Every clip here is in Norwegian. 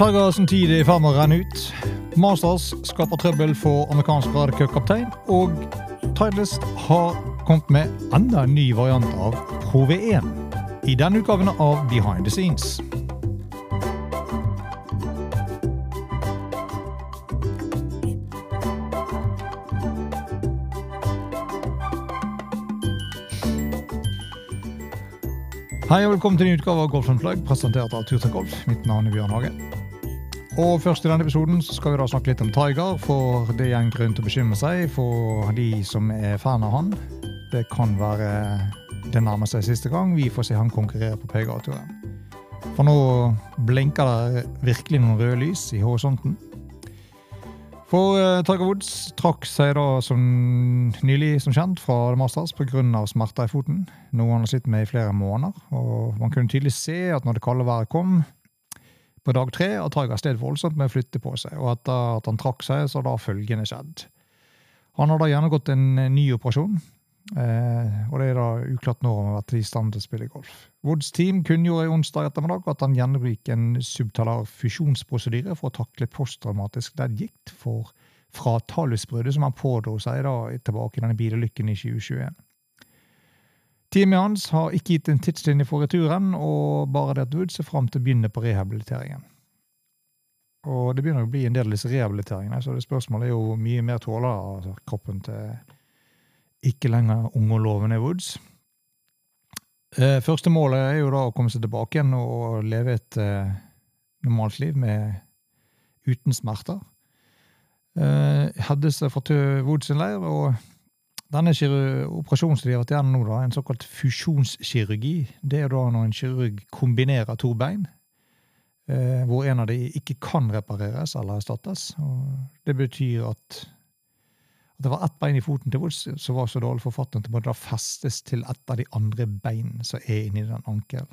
Tiger tid er i ferd med å renne ut. Masters skaper trøbbel for amerikansk radiocup-kaptein. Og Titleist har kommet med enda en ny variant av Pro V1 i denne utgaven av Behind the Scenes. Hei og velkommen til en utgave av Golf Unplugged, presentert av Turtreck Golf. Mitt navn er Bjørn Hage. Og først i denne episoden skal vi da snakke litt om Tiger, for det er en grunn til å bekymre seg for de som er fan av han. Det kan være det nærmer seg siste gang vi får se han konkurrere på PGA-turen. For nå blinker det virkelig noen røde lys i horisonten. For uh, Tiger Woods trakk seg da som nylig som kjent fra The Masters pga. smerter i foten, noe han har slitt med i flere måneder. og Man kunne tydelig se at når det kalde været kom på dag tre, at Tiger sted voldsomt med å flytte på seg, og etter at han trakk seg, så da følgende skjedd. Han har da gjennomgått en ny operasjon, Eh, og det er da uklart når han har vært i stand til å spille golf. Woods team kunngjorde onsdag ettermiddag at han gjennomgikk en subtalar fusjonsprosedyre for å takle posttraumatisk leddgikt fra talusbruddet som han pådro seg da tilbake i denne bilulykken i 2021. Teamet hans har ikke gitt en tidslinje for returen, og bare det at Woods ser fram til å begynne på rehabiliteringen. Og det begynner å bli en del av disse rehabiliteringene, så det spørsmålet er jo mye mer tåler altså, kroppen til ikke lenger unge og lovende Woods. Eh, første målet er jo da å komme seg tilbake igjen og leve et eh, normalt liv med, uten smerter. Eh, hadde seg fra Woods sin leir, og denne operasjonen som de har vært gjennom nå, da, en såkalt fusjonskirurgi, det er da når en kirurg kombinerer to bein, eh, hvor en av de ikke kan repareres eller erstattes. Og det betyr at at det var ett bein i foten til Woods som var så dårlig forfattet at det måtte festes til et av de andre beinene som er inni den ankelen.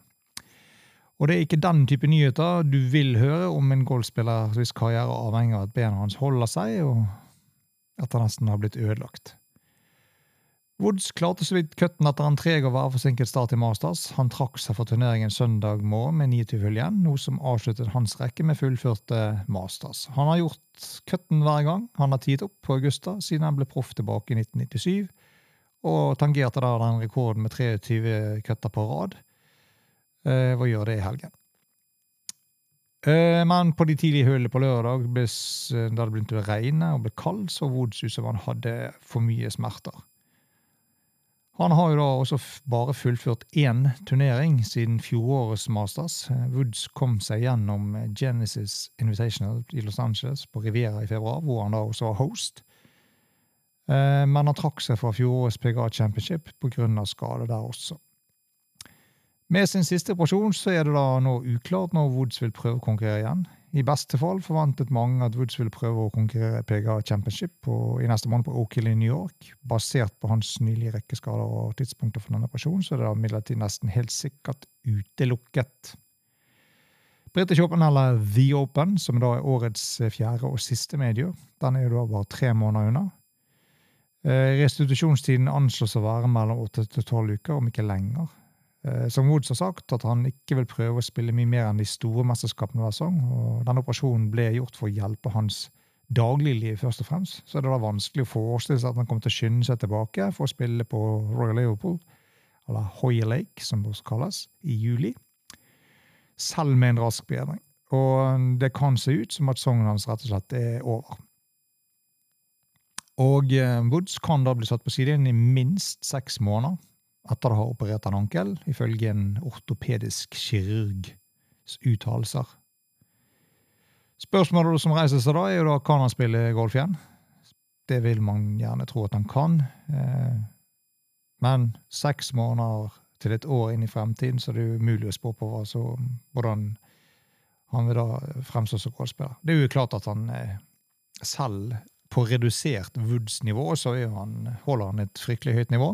Og det er ikke den type nyheter du vil høre om en golfspiller hvis karriere avhenger av at bena hans holder seg, og at han nesten har blitt ødelagt. Woods klarte så vidt cutten etter en treg og værforsinket start i Masters. Han trakk seg fra turneringen søndag morgen med 29 hull igjen, noe som avsluttet hans rekke med fullførte Masters. Han har gjort cutten hver gang han har tiet opp på Augusta siden han ble proff tilbake i 1997, og tangerte da den rekorden med 23 cutter på rad eh, gjør å det i helgen. Eh, men på de tidlige hullene på lørdag, da det begynte å regne og ble kaldt, så Woods ut som han hadde for mye smerter. Han har jo da også bare fullført én turnering siden fjorårets Masters. Woods kom seg gjennom Genesis Invitational i Los Angeles på Riviera i februar, hvor han da også var host. Eh, men han trakk seg fra fjorårets PGA Championship pga. skade der også. Med sin siste operasjon så er det da nå uklart når Woods vil prøve å konkurrere igjen. I beste fall forventet mange at Woods ville prøve å konkurrere PGA Championship i neste måned på Oak Hill i New York. Basert på hans nylige rekkeskader og tidspunkter for denne operasjonen, så er det imidlertid nesten helt sikkert utelukket. British Open, eller The Open, som da er årets fjerde og siste medie, den er jo da bare tre måneder unna. Eh, restitusjonstiden anslås å være mellom åtte til tolv uker, om ikke lenger. Eh, som Woods har sagt, at han ikke vil prøve å spille mye mer enn de store mesterskapene hver sesong. og Denne operasjonen ble gjort for å hjelpe hans dagligliv, først og fremst. Så er det da vanskelig å forestille seg at han kommer til å skynde seg tilbake for å spille på Royal Liverpool, eller Hoya Lake, som det også kalles, i juli. Selv med en rask bedring. Og det kan se ut som at sesongen hans rett og slett er over. Og eh, Woods kan da bli satt på sidelinjen i minst seks måneder etter å ha operert en ankel, ifølge en ortopedisk kirurgs uttalelser. Spørsmålet som reiser seg da, er jo da kan han spille golf igjen. Det vil man gjerne tro at han kan. Eh, men seks måneder til et år inn i fremtiden, så det er umulig å spå på altså, hvordan han vil da fremstå som golfspiller. Det er jo klart at han eh, selv på redusert Woods-nivå så han, holder han et fryktelig høyt nivå.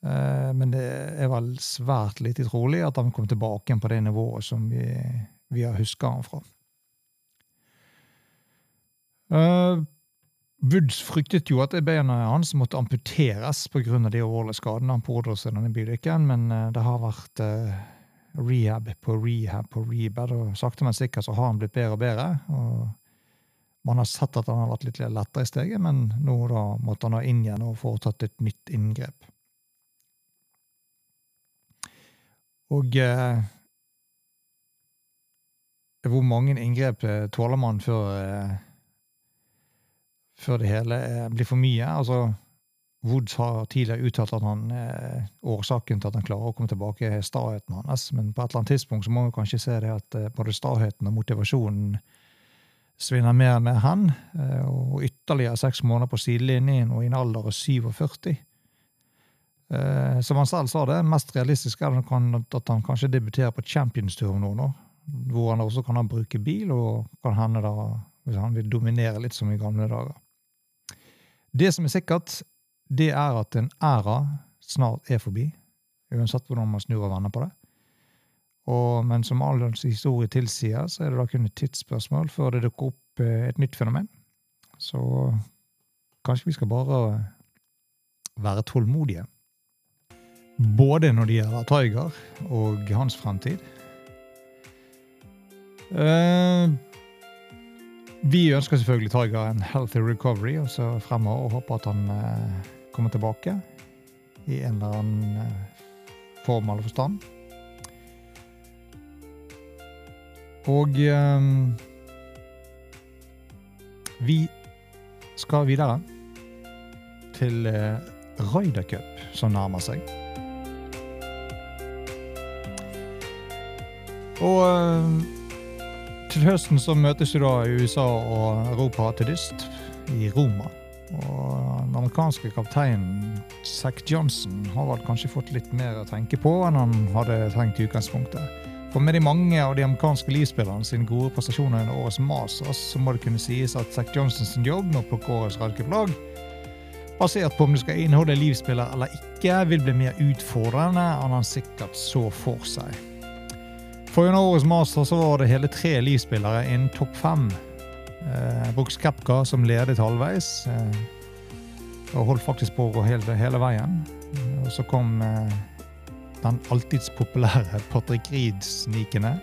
Eh, men det er vel svært lite trolig at han kommer tilbake på det nivået som vi, vi har huska han fra. Uh, Woods fryktet jo at benet hans måtte amputeres pga. de alvorlige skadene han pådro seg denne bilulykken, men uh, det har vært uh, rehab på rehab på rehab. Og sakte, men sikkert så har han blitt bedre og bedre. og Man har sett at han har vært litt lettere i steget, men nå da måtte han ha inn igjen og foretatt et nytt inngrep. Og eh, hvor mange inngrep eh, tåler man før, eh, før det hele eh, blir for mye? Altså, Woods har tidligere uttalt at han, eh, årsaken til at han klarer å komme tilbake, er staheten hans. Men på et eller annet tidspunkt så må vi kanskje se det at både staheten og motivasjonen svinner mer med han. Og ytterligere seks måneder på sidelinjen og i en alder av 47. Eh, som han selv sa det, mest realistisk er at han, kanskje debuterer på Champions Tour nå, nå, hvor han også kan bruke bil, og kan hende da, hvis han vil dominere litt som i gamle dager. Det som er sikkert, det er at en æra snart er forbi, uansett hvordan man snur og vender på det. Og, men som all historie tilsier, så er det da kun et tidsspørsmål før det dukker opp eh, et nytt fenomen. Så kanskje vi skal bare være tålmodige. Både når det gjelder Tiger og hans fremtid. Uh, vi ønsker selvfølgelig Tiger en healthy recovery og så fremover og håper at han uh, komme tilbake i en eller annen eh, form eller forstand. Og vi skal videre til Ryder Cup, som nærmer seg. Og uh, til høsten så møtes jo da USA og Europa til dyst i Roma. Og den amerikanske kapteinen Zack Johnson har vel kanskje fått litt mer å tenke på enn han hadde tenkt i utgangspunktet. For med de mange av de amerikanske livspillerne sine gode prestasjoner under årets Masters, så må det kunne sies at Zack Johnsons jobb med å plukke årets radcuplag, basert på om du skal inneholde livsspiller eller ikke, vil bli mer utfordrende enn han sikkert så for seg. For under årets master så var det hele tre livspillere innen topp fem Eh, Brooks Kepka som ledet halvveis. Eh, og holdt faktisk på å gå hele, hele veien. Eh, og så kom eh, den alltids populære Patrick Reed snikende.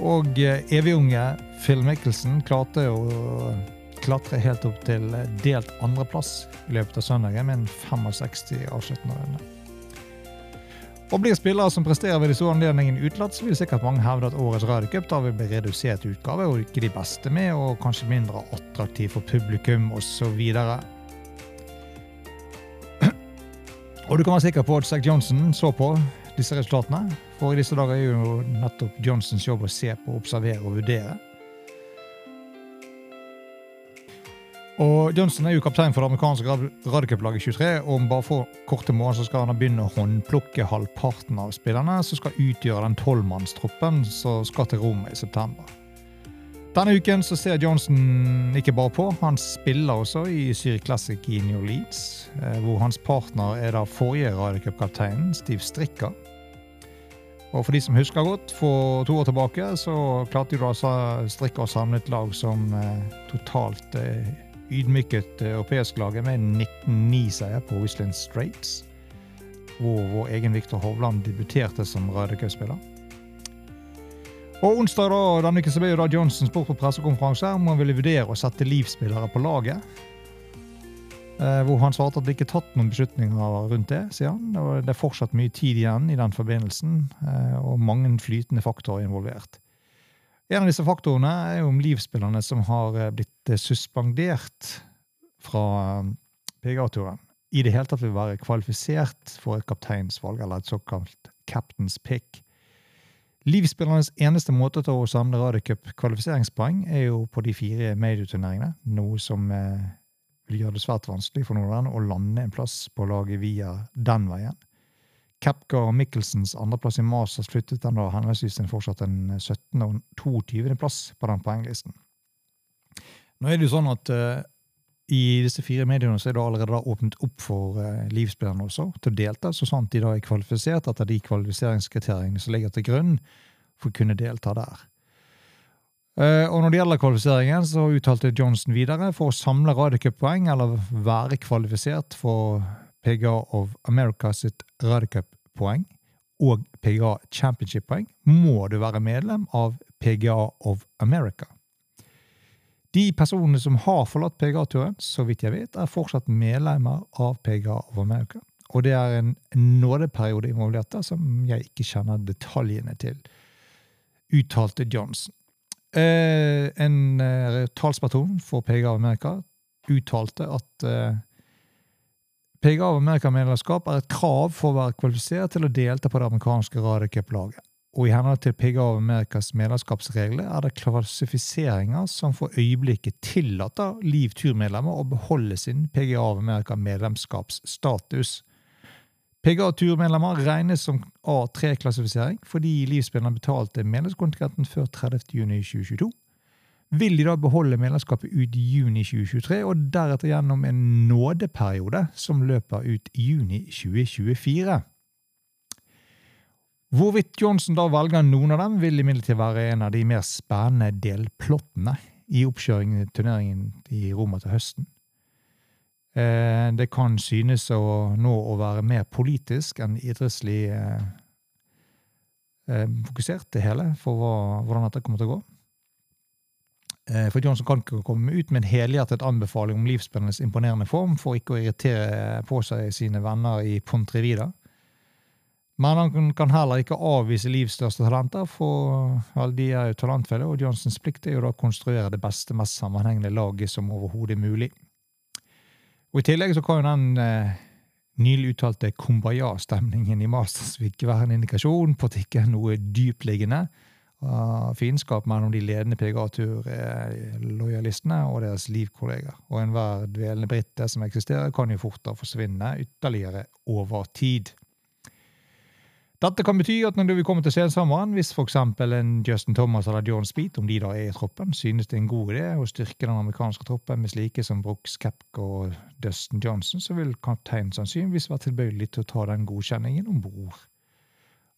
Og eh, evigunge Phil Michelsen klarte å klatre helt opp til delt andreplass i løpet av søndagen med en 65 avsluttende runde. Og blir spillere som presterer ved de store anledningene utelatt, så vil sikkert mange hevde at årets Radiocup da vil bli redusert utgave og ikke de beste med, og kanskje mindre attraktiv for publikum osv. Og du kan være sikker på at Zack Johnson så på disse resultatene, for i disse dager er jo nettopp Johnsons jobb å se på, observere og vurdere. Og Johnson er jo kaptein for det amerikanske radiocuplaget 23. og Om bare få korte måneder så skal han begynne å håndplukke halvparten av spillerne som skal utgjøre den tolvmannstroppen som skal til Roma i september. Denne uken så ser Johnson ikke bare på, han spiller også i Syri Classic i New Orleans, eh, hvor hans partner er da forrige radiocupkapteinen, Steve Strikka. Og for de som husker godt, for to år tilbake så klarte jo da Strikka å samle et lag som eh, totalt eh, ydmyket europeisk laget med 19-9-seier på Whistling Straits, hvor vår egen Viktor Hovland debuterte som Rødekø-spiller. Og Onsdag da, denne uken så ble jo da Johnson spurt på pressekonferanse om han ville vurdere å sette livsspillere på laget. Eh, hvor han svarte at det ikke er tatt noen beslutninger rundt det, sier han. Det er fortsatt mye tid igjen i den forbindelsen, eh, og mange flytende faktorer involvert. En av disse faktorene er jo om livsspillerne som har eh, blitt eh, suspendert fra eh, PGA-turen, i det hele tatt vil være kvalifisert for et kapteinsvalg, eller et såkalt captain's pick. Livspillernes eneste måte til å samle radiocup-kvalifiseringspoeng er jo på de fire medieturneringene, noe som vil gjøre det svært vanskelig for noen å lande en plass på laget via den veien. Kepka og Michelsens andreplass i Masters flyttet den da henholdsvis en fortsatt en 17. og 22. plass på den poenglisten. Nå er det jo sånn at uh, i disse fire mediene så er det allerede da åpnet opp for uh, livspillerne også til å delta, så sant de da er kvalifisert etter de kvalifiseringskriteriene som ligger til grunn for å kunne delta der. Uh, og når det gjelder kvalifiseringen, så uttalte Johnson videre for å samle radiocup-poeng eller være kvalifisert for PGA of America sitt Radiocup-poeng og PGA Championship-poeng, må du være medlem av PGA of America. De personene som har forlatt PGA-turen, så vidt jeg vet, er fortsatt medlemmer av PGA of America. Og det er en nådeperiode involvert der som jeg ikke kjenner detaljene til, uttalte Johnson. Eh, en eh, talsperson for PGA of America uttalte at eh, PGA of America-medlemskap er et krav for å være kvalifisert til å delta på det amerikanske radiocup-laget. Og i henhold til PGA of Americas medlemskapsregler er det klassifiseringer som for øyeblikket tillater Liv Turmedlemmer å beholde sin PGA of America-medlemskapsstatus. PGA Turmedlemmer regnes som A3-klassifisering fordi Livspillerne betalte medlemskontingenten før 30.6.2022 vil de da beholde medlemskapet ut juni 2023, og deretter gjennom en nådeperiode som løper ut juni 2024. Hvorvidt Johnson da velger noen av dem, vil imidlertid være en av de mer spennende delplottene i oppkjøringen i turneringen i Roma til høsten. Eh, det kan synes å nå å være mer politisk enn idrettslig eh, eh, fokusert, det hele, for hvordan dette kommer til å gå. For Johnson kan ikke komme ut med en helhjertet anbefaling om livsspillernes imponerende form for ikke å irritere på seg sine venner i Pontrevida. Men han kan heller ikke avvise Livs største talenter, for de er jo talentfulle, og Johnsons plikt er jo da å konstruere det beste, mest sammenhengende laget som overhodet mulig. Og I tillegg så kan jo den eh, nylig uttalte kumbaya-stemningen i Mastersvik være en indikasjon på at det ikke er noe dypliggende uh, fiendskap mellom de ledende PGA-turlojalistene og deres livkollegaer. Og enhver dvelende brite som eksisterer, kan jo fortere forsvinne ytterligere over tid. Dette kan bety at når vi kommer til sensommeren, hvis f.eks. en Justin Thomas eller John Speed, om de da er i troppen, synes det er en god idé å styrke den amerikanske troppen med slike som Brooks Kepke og Dustin Johnson, så vil kapteinen sannsynligvis være tilbøyelig til å ta den godkjenningen om bord.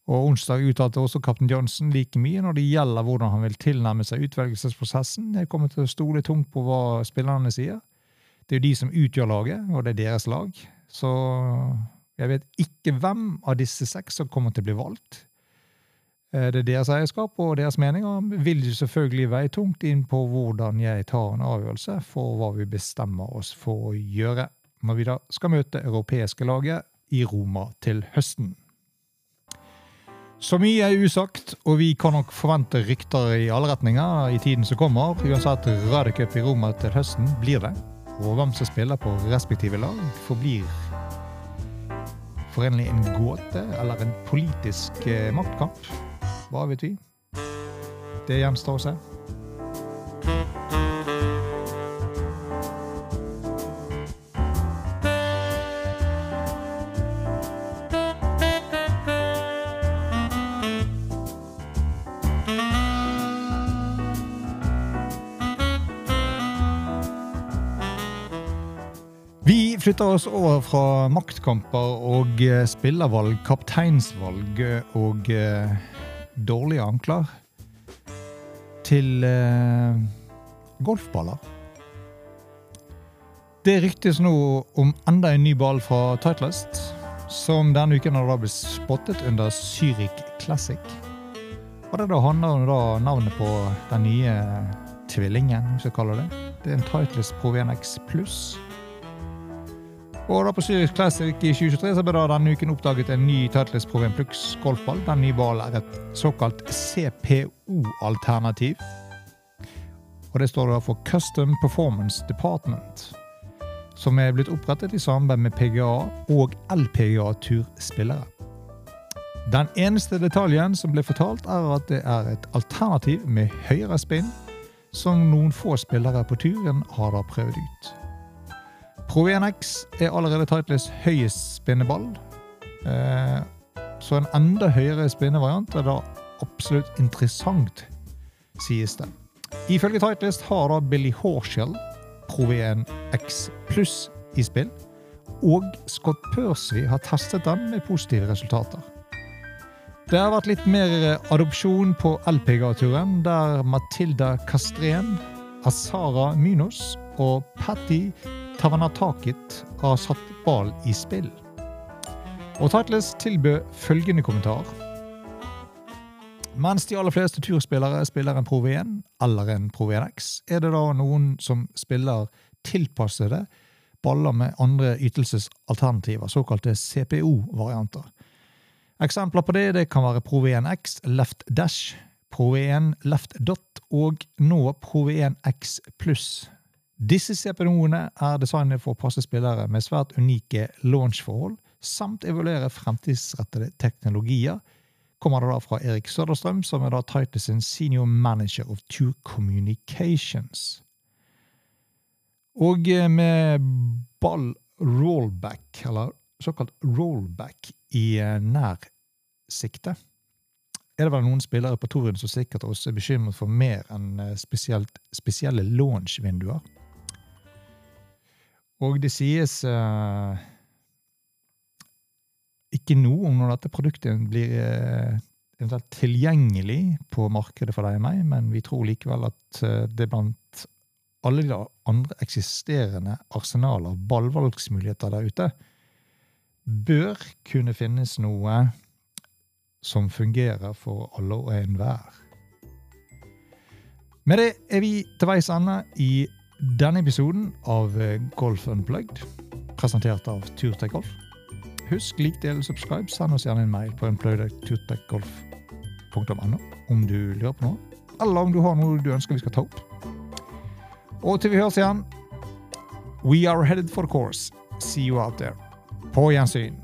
Og Onsdag uttalte også kaptein Johnson like mye når det gjelder hvordan han vil tilnærme seg utvelgelsesprosessen. Jeg kommer til å stole tungt på hva spillerne sier. Det er jo de som utgjør laget, og det er deres lag. Så jeg vet ikke hvem av disse seks som kommer til å bli valgt. Eh, det er deres eierskap og deres meninger vil jo selvfølgelig veie tungt inn på hvordan jeg tar en avgjørelse for hva vi bestemmer oss for å gjøre når vi da skal møte europeiske laget i Roma til høsten. Så mye er usagt, og vi kan nok forvente rykter i alle retninger i tiden som kommer. Uansett, Radiocup i Roma til høsten blir det. Og hvem som spiller på respektive lag, forblir forenlig en gåte eller en politisk eh, maktkamp. Hva vet vi? Det gjenstår å se. Flytter oss over fra maktkamper og eh, spillervalg, kapteinsvalg og eh, dårlige ankler til eh, golfballer. Det ryktes nå om enda en ny ball fra Titleist, som denne uken har da blitt spottet under Zürich Classic. Og Det da handler om navnet på den nye tvillingen, hvis jeg kaller det. Det er en Titleist Pro 1X Pluss. Og da På Syrisk Classic i 2023 så ble da denne uken oppdaget en ny Titleist Pro Plux golfball. Den nye ballen er et såkalt CPO-alternativ. Og Det står da for Custom Performance Department. Som er blitt opprettet i samarbeid med PGA og LPGA-turspillere. Den eneste detaljen som ble fortalt, er at det er et alternativ med høyere spinn, som noen få spillere på turen har da prøvd ut. Pro 1X er allerede Titleys høyest spinneball. Eh, så en enda høyere spinnevariant er da absolutt interessant, sies det. Ifølge Tightlist har da Billy Horshall ProVNX 1X pluss i spill, og Scott Percy har testet den med positive resultater. Det har vært litt mer adopsjon på LPGA-turen, der Matilda Castrén, Asara Mynos og Patty Tavanatakit har satt ball i spill. Og Titles tilbød følgende kommentar. Mens de aller fleste turspillere spiller en Pro V1 eller en Pro V1X, er det da noen som spiller tilpassede baller med andre ytelsesalternativer, såkalte CPO-varianter. Eksempler på det, det kan være Pro V1X Left Dash, Pro V1 Left Dot og nå Pro V1 X Pluss. Disse CPO-ene er designet for å passe spillere med svært unike launchforhold, samt evaluere fremtidsrettede teknologier, kommer det da fra Erik Søderstrøm, som er da Titus senior manager of Tour Communications. Og eh, med ball rollback, eller såkalt rollback, i eh, nær sikte, er det vel noen spillere på touren som sikkert også er bekymret for mer enn eh, spesielle launch-vinduer. Og det sies uh, ikke noe om når dette produktet blir uh, eventuelt tilgjengelig på markedet for deg og meg, men vi tror likevel at uh, det blant alle de andre eksisterende arsenaler av ballvalgsmuligheter der ute bør kunne finnes noe som fungerer for alle og enhver. Med det er vi til veis ende i denne episoden av eh, Golf Unplugged, presentert av Turtek Golf. Husk, lik, del, subscribe. Send oss gjerne en mail på unpluggedturtekgolf.no om du lurer på noe, eller om du har noe du ønsker vi skal ta opp. Og til vi høres igjen, we are headed for course. See you out there. På gjensyn.